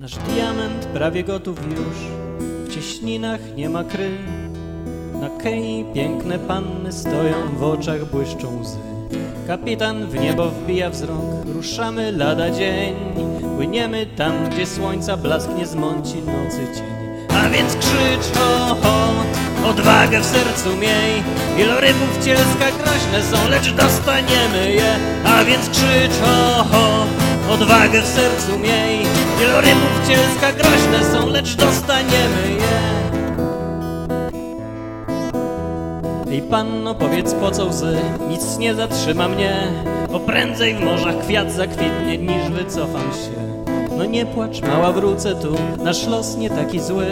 Nasz diament prawie gotów już, w cieśninach nie ma kry. Na kei piękne panny stoją, w oczach błyszczą łzy. Kapitan w niebo wbija wzrok, ruszamy lada dzień. Płyniemy tam, gdzie słońca blask nie zmąci nocy cień. A więc krzycz ho, ho, odwagę w sercu miej. Wielorybów cielska groźne są, lecz dostaniemy je. A więc krzycz ho, ho, odwagę w sercu miej. Wielorybów cielska groźne są, lecz dostaniemy je. Ej panno, powiedz po co łzy, nic nie zatrzyma mnie, bo prędzej w morzach kwiat zakwitnie, niż wycofam się. No nie płacz, mała, wrócę tu, nasz los nie taki zły,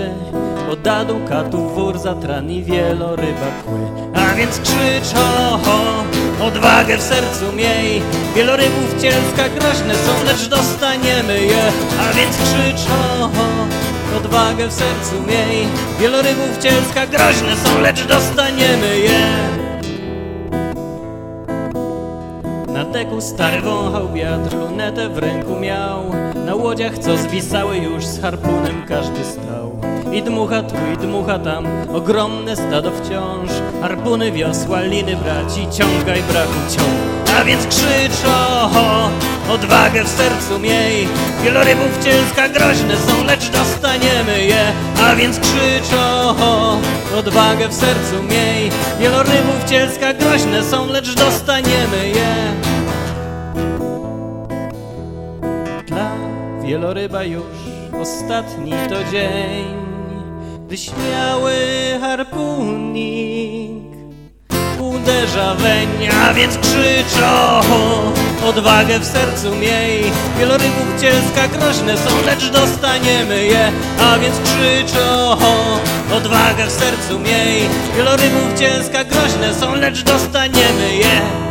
bo dadu katów wór zatran i wieloryba kły. A więc krzycz ho, ho, odwagę w sercu miej, wielorybów cielska groźne są, lecz dostaniemy je. A więc krzycz ho, ho, Odwagę w sercu miej. Wielorybów cielska groźne są, lecz dostaniemy je. Na deku stary wąchał wiatr Lunetę w ręku miał. Na łodziach, co zwisały już Z harpunem każdy stał I dmucha tu, i dmucha tam. Ogromne stado wciąż Harpuny, wiosła, liny braci Ciągaj brachu, ciąg. A więc krzycz o, ho, odwagę w sercu miej. Wielorybów cielska groźne są, lecz dostaniemy je. A więc krzycz o, ho, odwagę w sercu miej. Wielorybów cielska groźne są, lecz dostaniemy je. Dla wieloryba już ostatni to dzień Gdy śmiały harpunik uderza weń, a więc krzycz o, odwagę w sercu miej. Wielorybów cielska groźne są, lecz dostaniemy je, a więc krzycz o, odwagę w sercu miej. Wielorybów cielska groźne są, lecz dostaniemy je.